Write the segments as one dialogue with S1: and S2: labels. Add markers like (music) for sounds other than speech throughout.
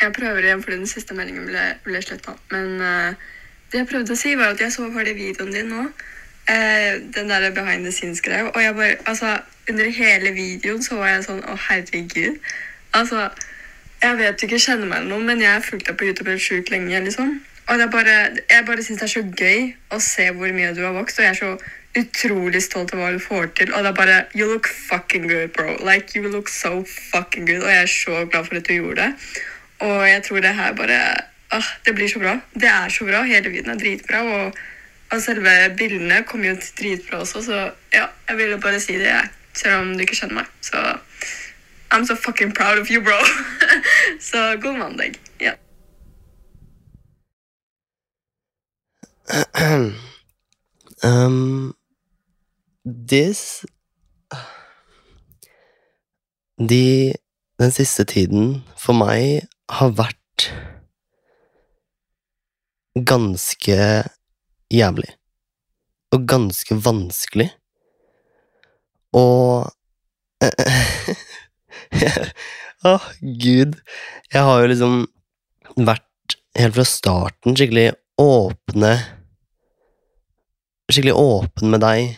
S1: Jeg prøver igjen fordi den siste meldingen ble, ble sletta. Men uh, det jeg prøvde å si, var at jeg så ferdig videoen din nå. Uh, den der behind the scenes-greia. Og jeg bare, altså, under hele videoen så var jeg sånn Å, herregud. Altså, jeg vet du ikke kjenner meg eller noe, men jeg har fulgt deg på YouTube helt sjukt lenge. liksom. Og det er bare, jeg bare syns det er så gøy å se hvor mye du har vokst, og jeg er så utrolig stolt av hva du får til. Og det er bare You look fucking good, bro. Like, you look so fucking good. Og jeg er så glad for at du gjorde det. Og jeg tror det her bare åh, Det blir så bra. Det er så bra. Hele videoen er dritbra. Og, og selve bildene kommer jo til dritbra også, så ja, jeg ville bare si det, jeg. Selv om du ikke kjenner meg. Så I'm so fucking proud of you, bro. (laughs) så god mandag. Ja. (clears throat)
S2: um, this (sighs) De Den siste tiden for meg har vært ganske jævlig. Og ganske vanskelig. Og (laughs) Å, gud. Jeg har jo liksom vært helt fra starten skikkelig åpne Skikkelig åpen med deg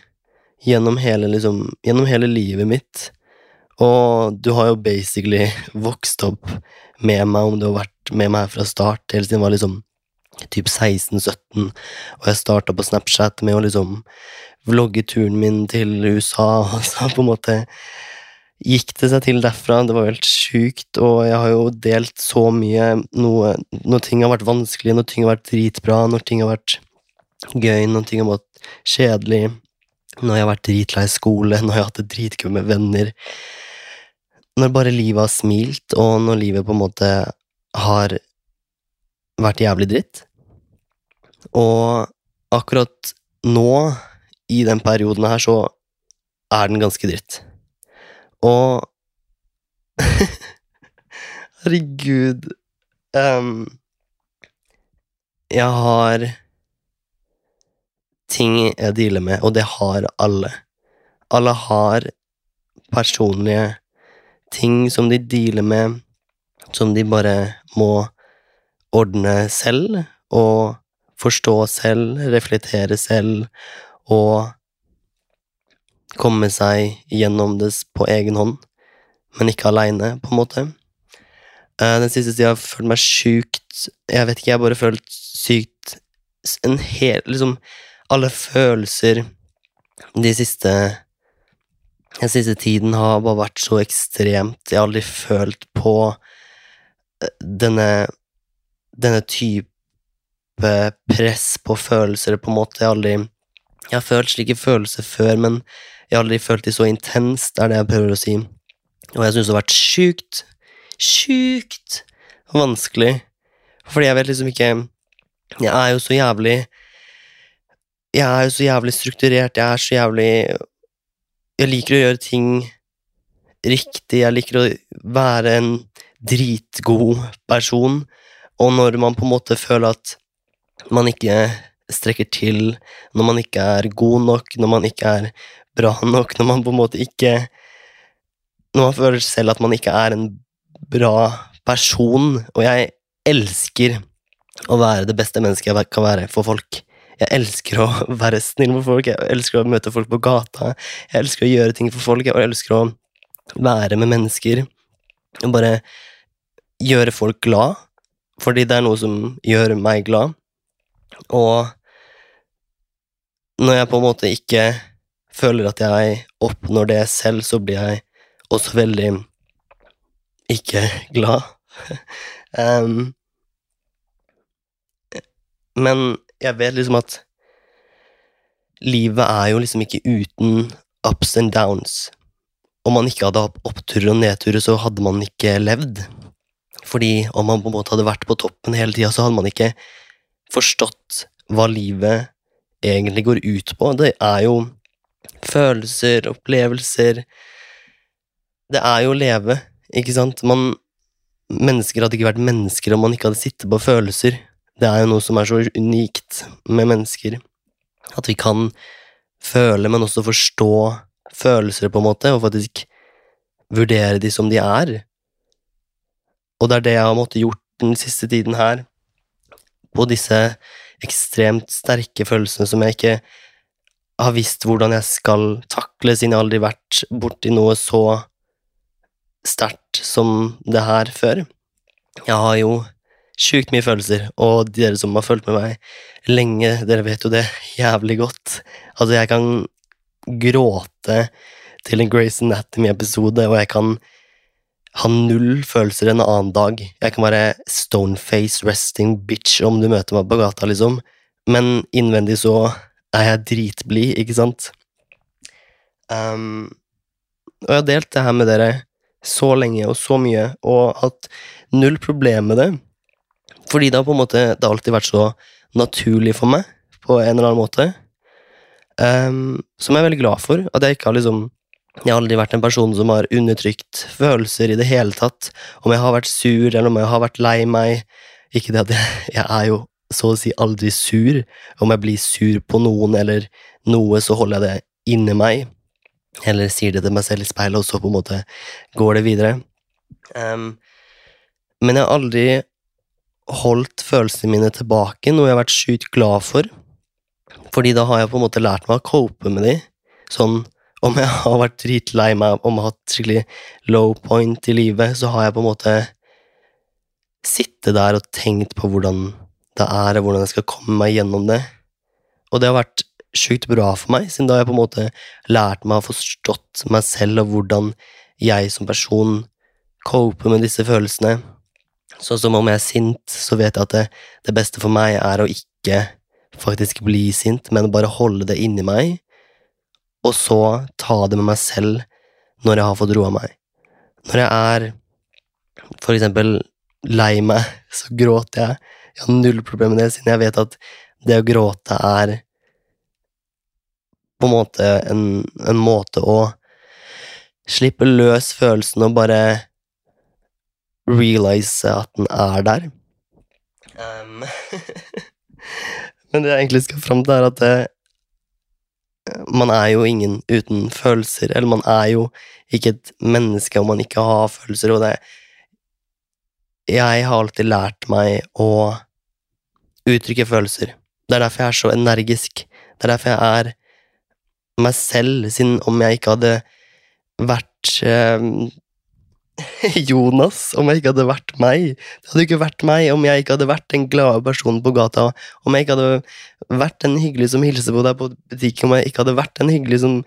S2: gjennom hele, liksom, gjennom hele livet mitt. Og du har jo basically vokst opp med meg, om du har vært med meg fra start, helt siden jeg var liksom typ 16-17, og jeg starta på Snapchat med å liksom vlogge turen min til USA, (laughs) og så på en måte gikk det seg til derfra. Det var helt sjukt, og jeg har jo delt så mye. Noe, når ting har vært vanskelig, når ting har vært dritbra, når ting har vært gøy, når ting har vært kjedelig, når jeg har vært dritlei skole, når jeg har hatt det dritgøy med venner. Når bare livet har smilt, og når livet på en måte har vært jævlig dritt. Og akkurat nå, i den perioden her, så er den ganske dritt. Og (laughs) Herregud um, Jeg har ting jeg dealer med, og det har alle. Alle har personlige ting som de dealer med, som de bare må ordne selv, og forstå selv, reflektere selv, og komme seg gjennom det på egen hånd, men ikke aleine, på en måte. Eh, Den siste tida har jeg følt meg sjukt Jeg vet ikke, jeg har bare følt sykt En hel Liksom alle følelser de siste Den siste tiden har bare vært så ekstremt. Jeg har aldri følt på eh, denne Denne type press på følelser, på en måte. Jeg har aldri Jeg har følt slike følelser før, men jeg har aldri følt de så intenst, er det jeg prøver å si. Og jeg syns det har vært sjukt, sjukt vanskelig. Fordi jeg vet liksom ikke Jeg er jo så jævlig Jeg er jo så jævlig strukturert, jeg er så jævlig Jeg liker å gjøre ting riktig, jeg liker å være en dritgod person, og når man på en måte føler at man ikke strekker til, når man ikke er god nok, når man ikke er bra nok, når man på en måte ikke Når man føler selv at man ikke er en bra person, og jeg elsker å være det beste mennesket jeg kan være for folk. Jeg elsker å være snill med folk, jeg elsker å møte folk på gata, jeg elsker å gjøre ting for folk, jeg elsker å være med mennesker og bare gjøre folk glad, fordi det er noe som gjør meg glad. Og når jeg på en måte ikke føler at jeg oppnår det selv, så blir jeg også veldig ikke glad. (laughs) um, men jeg vet liksom at livet er jo liksom ikke uten ups and downs. Om man ikke hadde hatt oppturer og nedturer, så hadde man ikke levd. Fordi om man på en måte hadde vært på toppen hele tida, så hadde man ikke forstått hva livet egentlig går ut på. Det er jo følelser, opplevelser Det er jo å leve, ikke sant? Man, mennesker hadde ikke vært mennesker om man ikke hadde sittet på følelser. Det er jo noe som er så unikt med mennesker. At vi kan føle, men også forstå følelser, på en måte, og faktisk vurdere de som de er. Og det er det jeg har måttet gjort den siste tiden her på disse ekstremt sterke følelsene som jeg ikke har visst hvordan jeg skal takle, siden jeg aldri har vært borti noe så sterkt som det her før. Jeg har jo sjukt mye følelser, og dere som har fulgt med meg lenge, dere vet jo det jævlig godt. Altså, jeg kan gråte til en Grace Anatomy-episode, og jeg kan ha null følelser en annen dag. Jeg kan være stoneface resting bitch om du møter meg på gata, liksom, men innvendig så er jeg dritblid, ikke sant? Um, og jeg har delt det her med dere så lenge og så mye, og hatt null problem med det. Fordi det har på en måte Det har alltid vært så naturlig for meg, på en eller annen måte. Um, som jeg er veldig glad for. At jeg ikke har liksom Jeg har aldri vært en person som har undertrykt følelser i det hele tatt. Om jeg har vært sur, eller om jeg har vært lei meg. Ikke det at jeg, jeg er jo så å si aldri sur. Om jeg blir sur på noen eller noe, så holder jeg det inni meg. Eller sier det til meg selv i speilet, og så på en måte går det videre. Um, men jeg har aldri holdt følelsene mine tilbake, noe jeg har vært sjukt glad for. Fordi da har jeg på en måte lært meg å cope med de. Sånn om jeg har vært dritlei meg, om jeg har hatt skikkelig low point i livet, så har jeg på en måte sittet der og tenkt på hvordan det er, og hvordan jeg skal komme meg gjennom det. Og det har vært sjukt bra for meg, siden da har jeg på en måte lært meg å forstått meg selv og hvordan jeg som person coper med disse følelsene. Sånn som om jeg er sint, så vet jeg at det, det beste for meg er å ikke faktisk bli sint, men bare holde det inni meg, og så ta det med meg selv når jeg har fått roa meg. Når jeg er for eksempel lei meg, (laughs) så gråter jeg jeg har null problem med det, siden jeg vet at det å gråte er på en måte en, en måte å slippe løs følelsen og bare realize at den er der. Um, (laughs) men det jeg egentlig skal fram til, er at det, man er jo ingen uten følelser, eller man er jo ikke et menneske om man ikke har følelser, og det jeg har alltid lært meg å uttrykke følelser. Det er derfor jeg er så energisk. Det er derfor jeg er meg selv, siden om jeg ikke hadde vært eh, (laughs) Jonas, om jeg ikke hadde vært meg. Det hadde ikke vært meg om jeg ikke hadde vært den glade personen på gata. Om jeg ikke hadde vært den hyggelige som hilser på deg på butikken. Om jeg ikke hadde vært den hyggelige som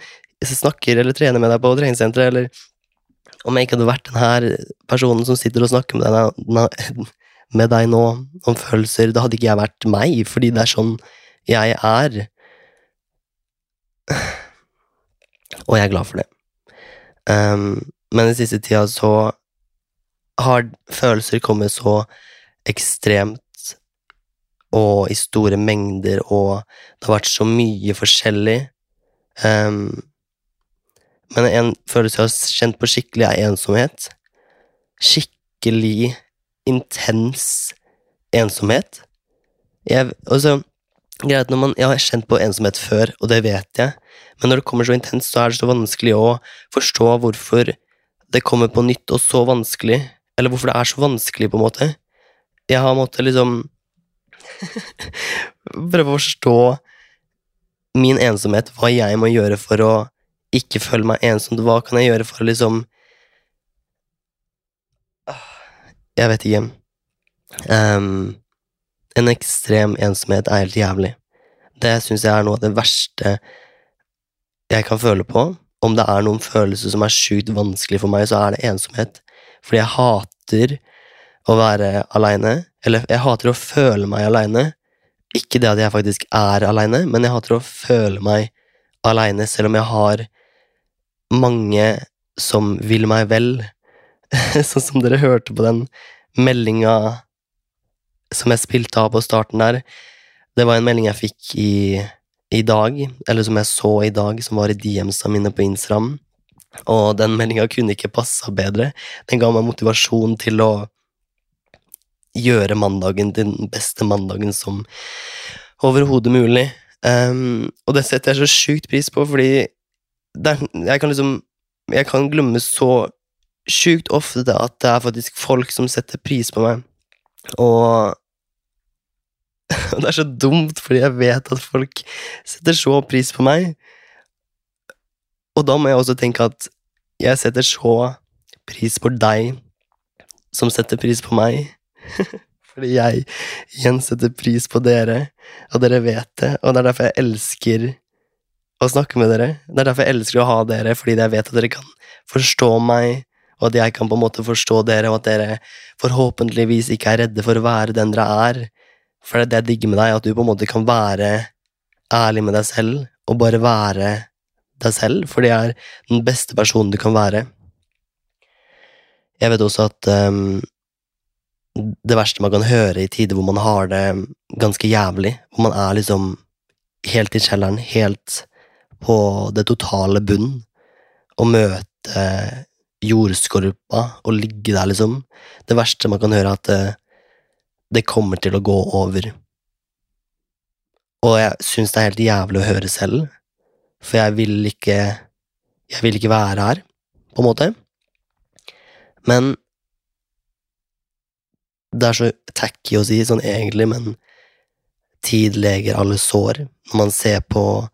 S2: snakker eller trener med deg på treningssenteret. Eller om jeg ikke hadde vært den her personen som sitter og snakker med deg, (laughs) med deg nå om følelser. Da hadde ikke jeg vært meg, fordi det er sånn jeg er. (sighs) Og jeg er glad for det. Um, men den siste tida så har følelser kommet så ekstremt og i store mengder, og det har vært så mye forskjellig. Um, men en følelse jeg har kjent på skikkelig, er ensomhet. Skikkelig intens ensomhet. Jeg, altså, greit når man, Jeg har kjent på ensomhet før, og det vet jeg, men når det kommer så intenst, så er det så vanskelig å forstå hvorfor det kommer på nytt og så vanskelig, eller hvorfor det er så vanskelig, på en måte. Jeg har måttet liksom (laughs) prøve å forstå min ensomhet, hva jeg må gjøre for å ikke føle meg ensom, hva kan jeg gjøre for å liksom Jeg vet ikke. Um, en ekstrem ensomhet er helt jævlig. Det syns jeg er noe av det verste jeg kan føle på. Om det er noen følelser som er sjukt vanskelig for meg, så er det ensomhet. Fordi jeg hater å være aleine. Eller jeg hater å føle meg aleine. Ikke det at jeg faktisk er aleine, men jeg hater å føle meg aleine, selv om jeg har mange som vil meg vel. (laughs) sånn som dere hørte på den meldinga som jeg spilte av på starten der. Det var en melding jeg fikk i, i dag, eller som jeg så i dag, som var i DM-sa mine på Instagram. Og den meldinga kunne ikke passa bedre. Den ga meg motivasjon til å gjøre mandagen til den beste mandagen som overhodet mulig. Um, og det setter jeg så sjukt pris på, fordi der, jeg kan liksom Jeg kan glemme så sjukt ofte at det er faktisk folk som setter pris på meg. Og (laughs) det er så dumt, fordi jeg vet at folk setter så pris på meg. Og da må jeg også tenke at jeg setter så pris på deg som setter pris på meg. (laughs) Fordi jeg igjen setter pris på dere, og dere vet det. Og det er derfor jeg elsker å snakke med dere. Det er derfor jeg elsker å ha dere, fordi jeg vet at dere kan forstå meg, og at jeg kan på en måte forstå dere, og at dere forhåpentligvis ikke er redde for å være den dere er. For det er det jeg digger med deg, at du på en måte kan være ærlig med deg selv, og bare være deg selv, for det er den beste personen du kan være. Jeg vet også at um, det verste man kan høre i tider hvor man har det ganske jævlig, hvor man er liksom helt i kjelleren, helt på det totale bunn, og møte jordskorpa og ligge der, liksom. Det verste man kan høre, er at uh, det kommer til å gå over. Og jeg syns det er helt jævlig å høre selv, for jeg vil ikke Jeg vil ikke være her, på en måte. Men det er så tacky å si sånn egentlig, men tid leger alle sår. Når man ser på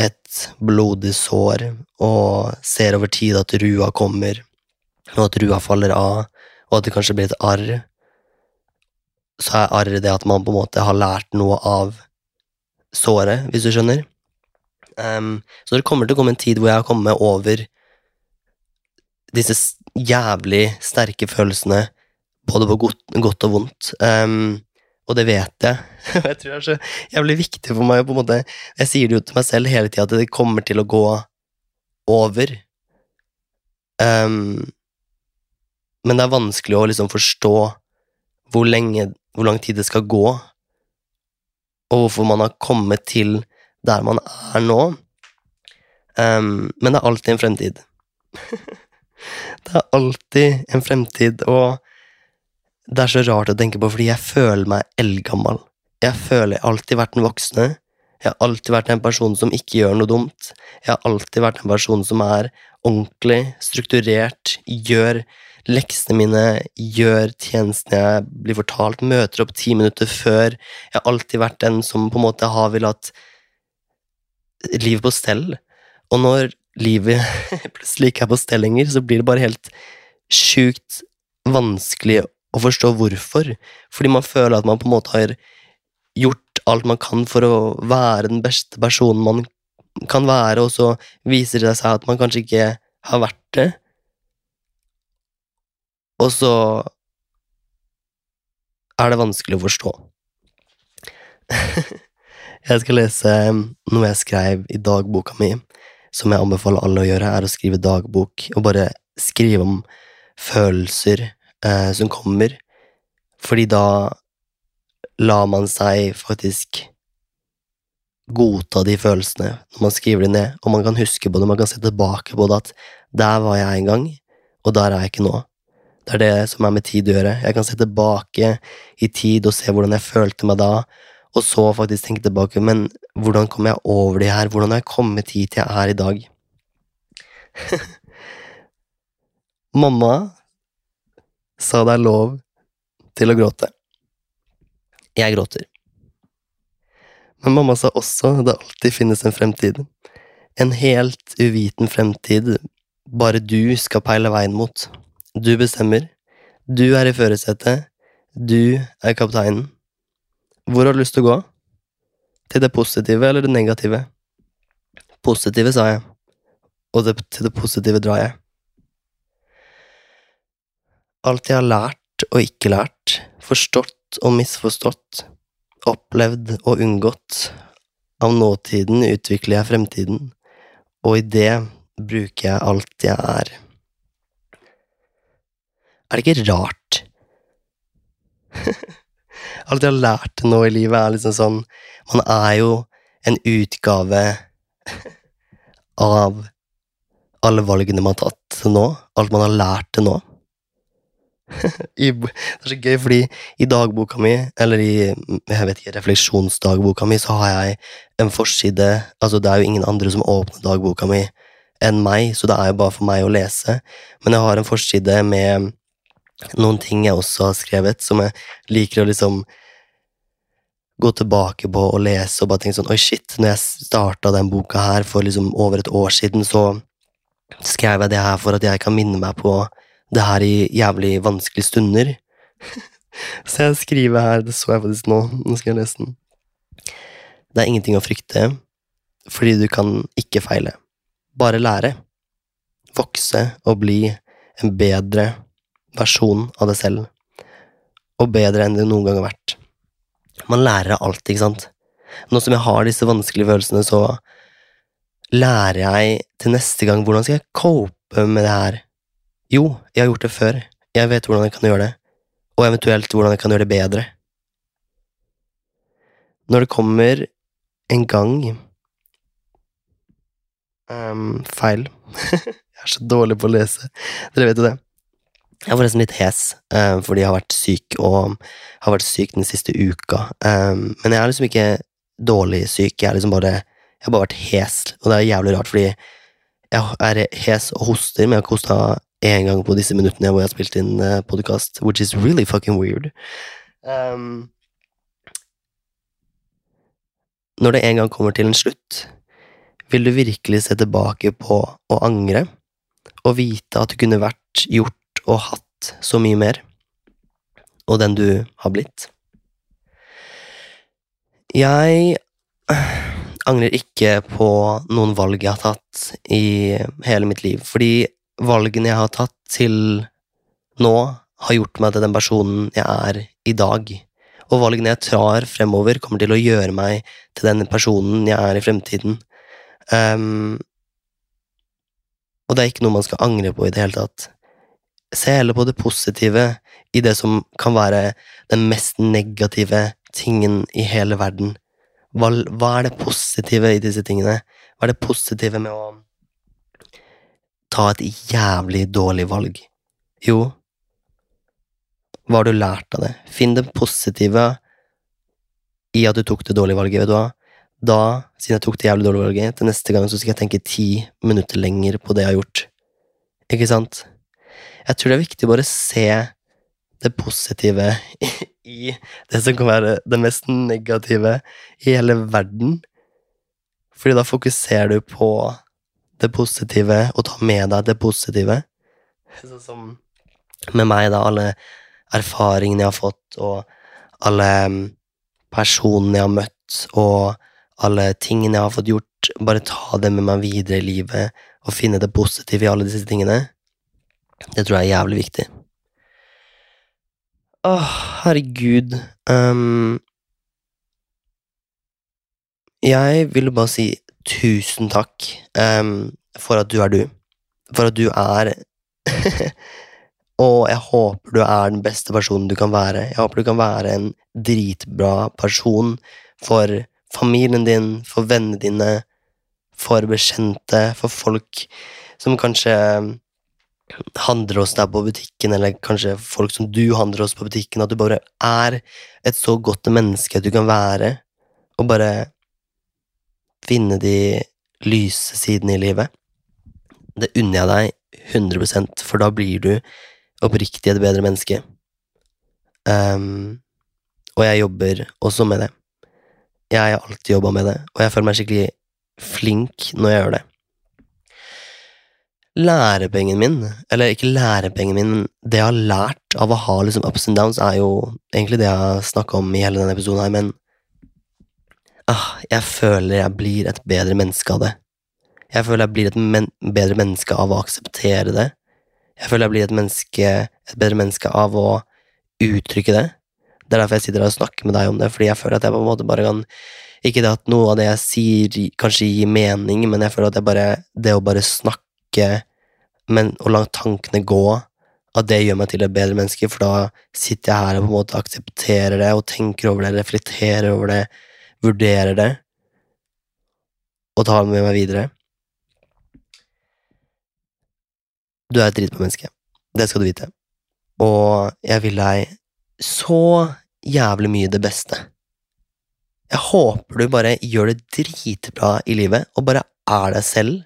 S2: et blodig sår og ser over tid at rua kommer, og at rua faller av, og at det kanskje blir et arr, så er arr det at man på en måte har lært noe av såret, hvis du skjønner. Um, så det kommer til å komme en tid hvor jeg har kommet over disse jævlig sterke følelsene, både på godt, godt og vondt. Um, og det vet jeg. (laughs) jeg tror det er så jævlig viktig for meg. på en måte, Jeg sier det jo til meg selv hele tida, at det kommer til å gå over. Um, men det er vanskelig å liksom forstå hvor lenge hvor lang tid det skal gå, og hvorfor man har kommet til der man er nå. Um, men det er alltid en fremtid. (laughs) det er alltid en fremtid, og det er så rart å tenke på, fordi jeg føler meg eldgammel. Jeg føler jeg alltid vært den voksne. Jeg har alltid vært en person som ikke gjør noe dumt. Jeg har alltid vært en person som er ordentlig, strukturert, gjør leksene mine, gjør tjenestene jeg blir fortalt, møter opp ti minutter før. Jeg har alltid vært den som på en måte har villet livet på stell. Og når livet (laughs) plutselig ikke er på stell lenger, så blir det bare helt sjukt vanskelig å forstå hvorfor. Fordi man føler at man på en måte har gjort alt man kan for å være den beste personen man kan være, og så viser det seg at man kanskje ikke har vært det. Og så er det vanskelig å forstå. (laughs) jeg skal lese noe jeg skrev i dagboka mi, som jeg anbefaler alle å gjøre, er å skrive dagbok, og bare skrive om følelser eh, som kommer, fordi da lar man seg faktisk godta de følelsene når man skriver dem ned, og man kan huske på det, man kan se tilbake på det, at der var jeg en gang, og der er jeg ikke nå. Det er det som er med tid å gjøre. Jeg kan se tilbake i tid og se hvordan jeg følte meg da, og så faktisk tenke tilbake, men hvordan kom jeg over det her, hvordan har jeg kommet hit jeg er i dag? (laughs) Mamma sa det er lov til å gråte. Jeg gråter. Men mamma sa også at det alltid finnes en fremtid. En helt uviten fremtid bare du skal peile veien mot. Du bestemmer. Du er i førersetet. Du er kapteinen. Hvor har du lyst til å gå? Til det positive eller det negative? Positive, sa jeg. Og det, til det positive drar jeg. Alt jeg har lært og ikke lært, forstått og misforstått, opplevd og unngått, av nåtiden utvikler jeg fremtiden, og i det bruker jeg alt jeg er. Er det ikke rart? (laughs) Alt jeg har lært nå i livet, er liksom sånn Man er jo en utgave (laughs) av alle valgene man har tatt nå. Alt man har lært til nå. (laughs) det er så gøy, fordi i dagboka mi, eller i jeg vet ikke, refleksjonsdagboka mi, så har jeg en forside Altså, det er jo ingen andre som åpner dagboka mi enn meg, så det er jo bare for meg å lese. Men jeg har en forside med noen ting jeg også har skrevet, som jeg liker å liksom gå tilbake på og lese og bare tenke sånn Oi, shit, når jeg starta den boka her for liksom over et år siden, så skrev jeg det her for at jeg kan minne meg på det her i jævlig vanskelige stunder. (laughs) så jeg skriver her, det så jeg faktisk nå, nå skal jeg lese den. Det er ingenting å frykte, fordi du kan ikke feile. Bare lære. Vokse og bli en bedre versjon av deg selv. Og bedre enn det noen gang har vært. Man lærer av alt, ikke sant? Nå som jeg har disse vanskelige følelsene, så lærer jeg til neste gang hvordan skal jeg cope med det her. Jo, jeg har gjort det før. Jeg vet hvordan jeg kan gjøre det. Og eventuelt hvordan jeg kan gjøre det bedre. Når det kommer en gang um, Feil. (laughs) jeg er så dårlig på å lese. Dere vet jo det. Jeg var nesten litt hes um, fordi jeg har vært syk, og har vært syk den siste uka. Um, men jeg er liksom ikke dårlig syk, jeg, er liksom bare, jeg har bare vært hes, og det er jævlig rart, fordi jeg er hes og hoster, men jeg har ikke hosta én gang på disse minuttene hvor jeg har spilt inn eh, podkast, which is really fucking weird. Um, når det en gang kommer til en slutt, vil du virkelig se tilbake på å angre og vite at du kunne vært, gjort og hatt så mye mer, og den du har blitt? Jeg angrer ikke på noen valg jeg har tatt i hele mitt liv, fordi valgene jeg har tatt til nå, har gjort meg til den personen jeg er i dag og valgene jeg tar fremover, kommer til å gjøre meg til den personen jeg er i fremtiden. Um, og det er ikke noe man skal angre på i det hele tatt. Se heller på det positive i det som kan være den mest negative tingen i hele verden. Hva, hva er det positive i disse tingene? Hva er det positive med å ta et jævlig dårlig valg? Jo, hva har du lært av det? Finn det positive i at du tok det dårlige valget. vet du hva? Da, siden jeg tok det jævlig dårlige valget, til neste gang så skal jeg tenke ti minutter lenger på det jeg har gjort. Ikke sant? Jeg tror det er viktig å bare se det positive (laughs) i det som kan være det mest negative i hele verden. Fordi da fokuserer du på det positive og tar med deg det positive. Sånn som med meg, da. Alle erfaringene jeg har fått, og alle mm, personene jeg har møtt, og alle tingene jeg har fått gjort. Bare ta det med meg videre i livet, og finne det positive i alle disse tingene. Det tror jeg er jævlig viktig. Åh, herregud. Um, jeg vil bare si tusen takk um, for at du er du. For at du er (laughs) Og jeg håper du er den beste personen du kan være. Jeg håper du kan være en dritbra person for familien din, for vennene dine, for bekjente, for folk som kanskje handler hos deg på butikken, eller kanskje folk som du handler hos på butikken, at du bare er et så godt menneske du kan være, og bare finne de lyse sidene i livet. Det unner jeg deg 100 for da blir du oppriktig et bedre menneske. Um, og jeg jobber også med det. Jeg har alltid jobba med det, og jeg føler meg skikkelig flink når jeg gjør det. Lærepengen min, eller ikke lærepengen min, men det jeg har lært av å ha liksom ups and downs, er jo egentlig det jeg har snakka om i hele denne episoden her, men ah, jeg føler jeg blir et bedre menneske av det. Jeg føler jeg blir et men bedre menneske av å akseptere det, jeg føler jeg blir et, menneske, et bedre menneske av å uttrykke det. Det er derfor jeg sitter og snakker med deg om det, fordi jeg føler at jeg på en måte bare kan Ikke det at noe av det jeg sier, kanskje gir mening, men jeg føler at bare, det å bare snakke men, å la tankene gå, at det gjør meg til et bedre menneske, for da sitter jeg her og på en måte aksepterer det og tenker over det, reflekterer over det, vurderer det, og tar det med meg videre. Du er et dritbra menneske. Det skal du vite. Og jeg vil deg så jævlig mye det beste. Jeg håper du bare gjør det dritbra i livet, og bare er deg selv.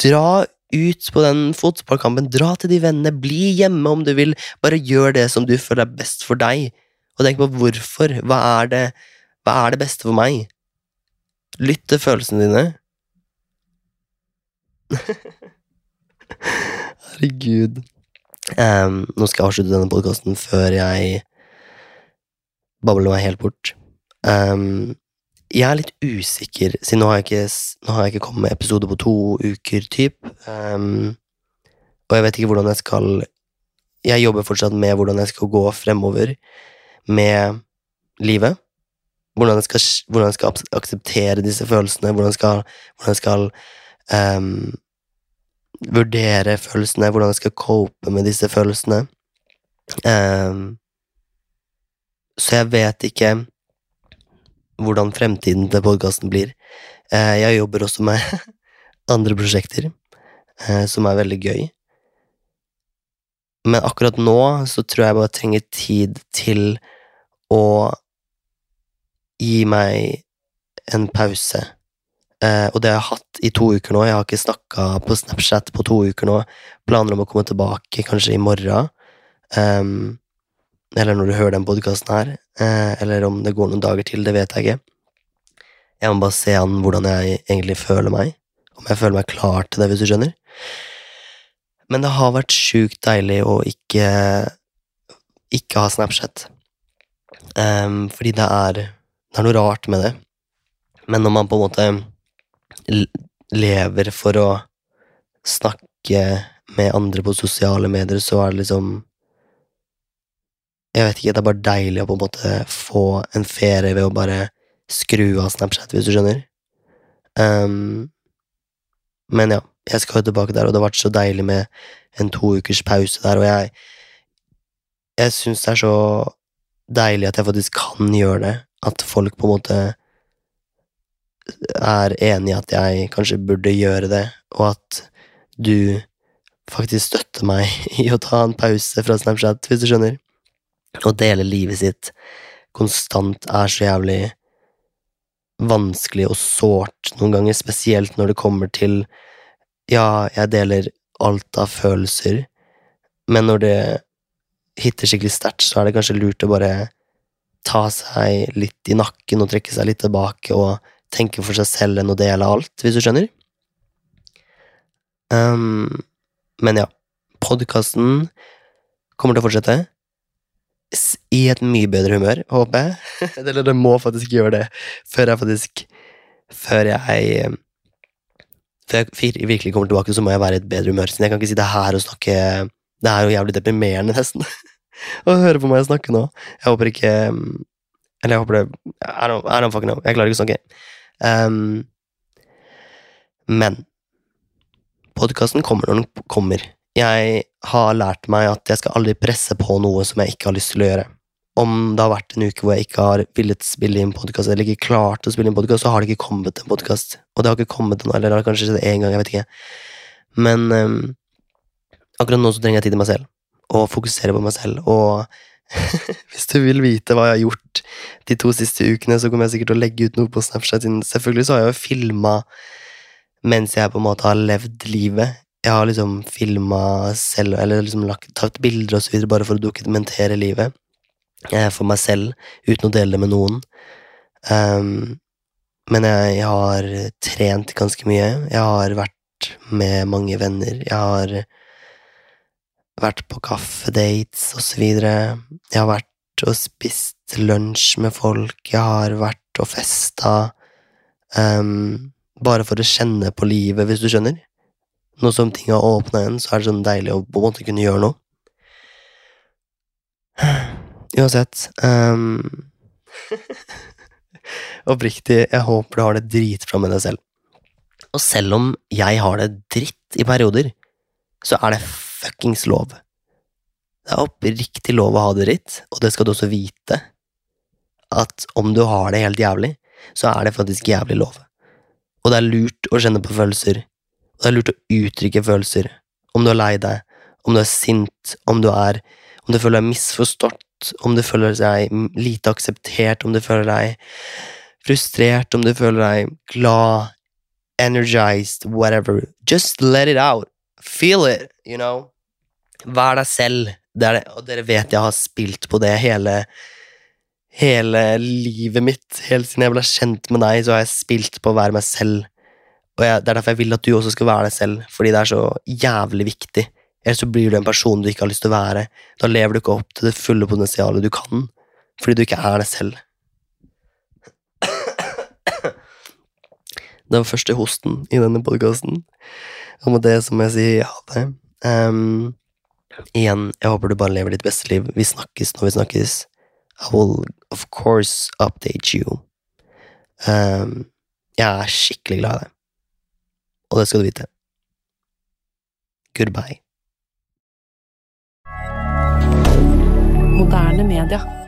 S2: Dra ut på den fotballkampen. Dra til de vennene. Bli hjemme om du vil. Bare gjør det som du føler er best for deg. Og tenk på hvorfor. Hva er det, hva er det beste for meg? Lytt til følelsene dine. (laughs) Herregud. Um, nå skal jeg avslutte denne podkasten før jeg babler meg helt bort. Em, jeg er litt usikker, siden nå har jeg ikke, nå har jeg ikke kommet med episode på to uker, typ. Um, og jeg vet ikke hvordan jeg skal Jeg jobber fortsatt med hvordan jeg skal gå fremover med livet. Hvordan jeg skal, hvordan jeg skal akseptere disse følelsene, hvordan jeg skal, hvordan jeg skal um, vurdere følelsene, hvordan jeg skal cope med disse følelsene. Um, så jeg vet ikke hvordan fremtiden til podkasten blir. Eh, jeg jobber også med (laughs) andre prosjekter, eh, som er veldig gøy. Men akkurat nå så tror jeg bare trenger tid til å gi meg en pause. Eh, og det har jeg hatt i to uker nå. Jeg har ikke snakka på Snapchat på to uker nå. Planer om å komme tilbake kanskje i morgen. Em, eller når du hører den podkasten her. Eh, eller om det går noen dager til, det vet jeg ikke. Jeg må bare se an hvordan jeg egentlig føler meg. Om jeg føler meg klar til det, hvis du skjønner. Men det har vært sjukt deilig å ikke ikke ha Snapchat. Um, fordi det er Det er noe rart med det. Men når man på en måte lever for å snakke med andre på sosiale medier, så er det liksom Jeg vet ikke, det er bare deilig å på en måte få en ferie ved å bare skru av Snapchat, hvis du skjønner. Um, men ja, jeg skal jo tilbake der, og det har vært så deilig med en to ukers pause der, og jeg Jeg syns det er så deilig at jeg faktisk kan gjøre det. At folk på en måte er enig i at jeg kanskje burde gjøre det, og at du faktisk støtter meg (laughs) i å ta en pause fra Snapchat, hvis du skjønner. Å dele livet sitt konstant er så jævlig vanskelig og sårt noen ganger, spesielt når det kommer til Ja, jeg deler alt av følelser, men når det hitter skikkelig sterkt, så er det kanskje lurt å bare ta seg litt i nakken og trekke seg litt tilbake og tenke for seg selv enn å dele alt, hvis du skjønner. Um, men ja, podkasten kommer til å fortsette i et mye bedre humør, håper jeg. (laughs) Eller det må faktisk gjøre det før jeg faktisk Før jeg um, Før jeg virkelig kommer tilbake, så må jeg være i et bedre humør. Jeg kan ikke sitte her og snakke Det er jo jævlig deprimerende, nesten, (laughs) å høre på meg snakke nå. Jeg håper ikke um, Eller jeg håper det I don't, I don't fucking know. Jeg klarer ikke å snakke. Um, men podkasten kommer når den kommer. Jeg har lært meg at jeg skal aldri presse på noe som jeg ikke har lyst til å gjøre. Om det har vært en uke hvor jeg ikke har villet spille inn podkast, eller ikke klart å spille inn podkast, så har det ikke kommet en podkast. Og det har ikke kommet ennå, eller det har kanskje skjedd én gang, jeg vet ikke. Men um, akkurat nå så trenger jeg tid til meg selv, og fokusere på meg selv. Og (laughs) hvis du vil vite hva jeg har gjort de to siste ukene, så kommer jeg sikkert til å legge ut noe på Snapchat. Selvfølgelig så har jeg jo filma mens jeg på en måte har levd livet. Jeg har liksom filma selv, eller liksom lagt, tatt bilder og så videre, bare for å dokumentere livet eh, for meg selv, uten å dele det med noen. Um, men jeg, jeg har trent ganske mye. Jeg har vært med mange venner. Jeg har vært på kaffedates og så videre. Jeg har vært og spist lunsj med folk. Jeg har vært og festa. Um, bare for å kjenne på livet, hvis du skjønner. Nå som ting har åpna igjen, så er det sånn deilig å på en måte kunne gjøre noe. (sighs) Uansett um, (laughs) Oppriktig, jeg håper du har det dritbra med deg selv. Og selv om jeg har det dritt i perioder, så er det fuckings lov. Det er oppriktig lov å ha det dritt, og det skal du også vite. At om du har det helt jævlig, så er det faktisk jævlig lov. Og det er lurt å kjenne på følelser. Og det er lurt å uttrykke følelser. Om du er lei deg, om du er sint, om du er Om du føler deg misforstått, om du føler deg lite akseptert, om du føler deg frustrert, om du føler deg glad, energized, whatever. Just let it out. feel it, you know. Vær deg selv. Det det, og dere vet jeg har spilt på det hele Hele livet mitt. Helt siden jeg ble kjent med deg, så har jeg spilt på å være meg selv. Og jeg, Det er derfor jeg vil at du også skal være deg selv, fordi det er så jævlig viktig. Ellers så blir du en person du ikke har lyst til å være. Da lever du ikke opp til det fulle potensialet du kan, fordi du ikke er deg selv. Det var første hosten i denne podkasten. Og med det så må jeg si ha det. Um, igjen, jeg håper du bare lever ditt beste liv. Vi snakkes når vi snakkes. I will of course update you. Um, jeg er skikkelig glad i deg. Og det skal du vite. Goodbye.
S3: Moderne media.